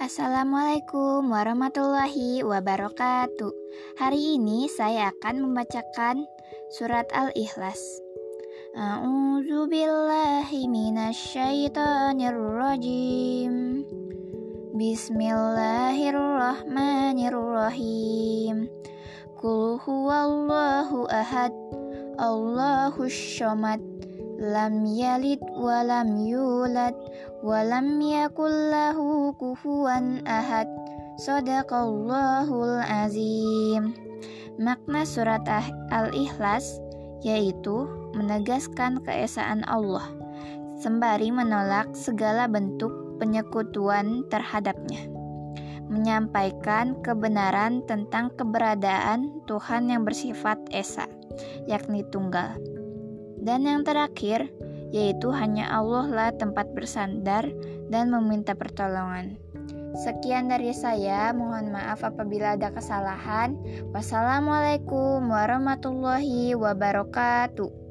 Assalamualaikum warahmatullahi wabarakatuh. Hari ini saya akan membacakan surat Al-Ikhlas. A'udzu billahi minasyaitonir rajim. Bismillahirrahmanirrahim. Qul huwallahu ahad. Allahus syamad lam yalid wa lam yulad wa lam yakul lahu kufuwan ahad Sadaqallahul azim Makna surat Al-Ikhlas yaitu menegaskan keesaan Allah sembari menolak segala bentuk penyekutuan terhadapnya. Menyampaikan kebenaran tentang keberadaan Tuhan yang bersifat esa yakni tunggal dan yang terakhir, yaitu hanya Allah lah tempat bersandar dan meminta pertolongan. Sekian dari saya, mohon maaf apabila ada kesalahan. Wassalamualaikum warahmatullahi wabarakatuh.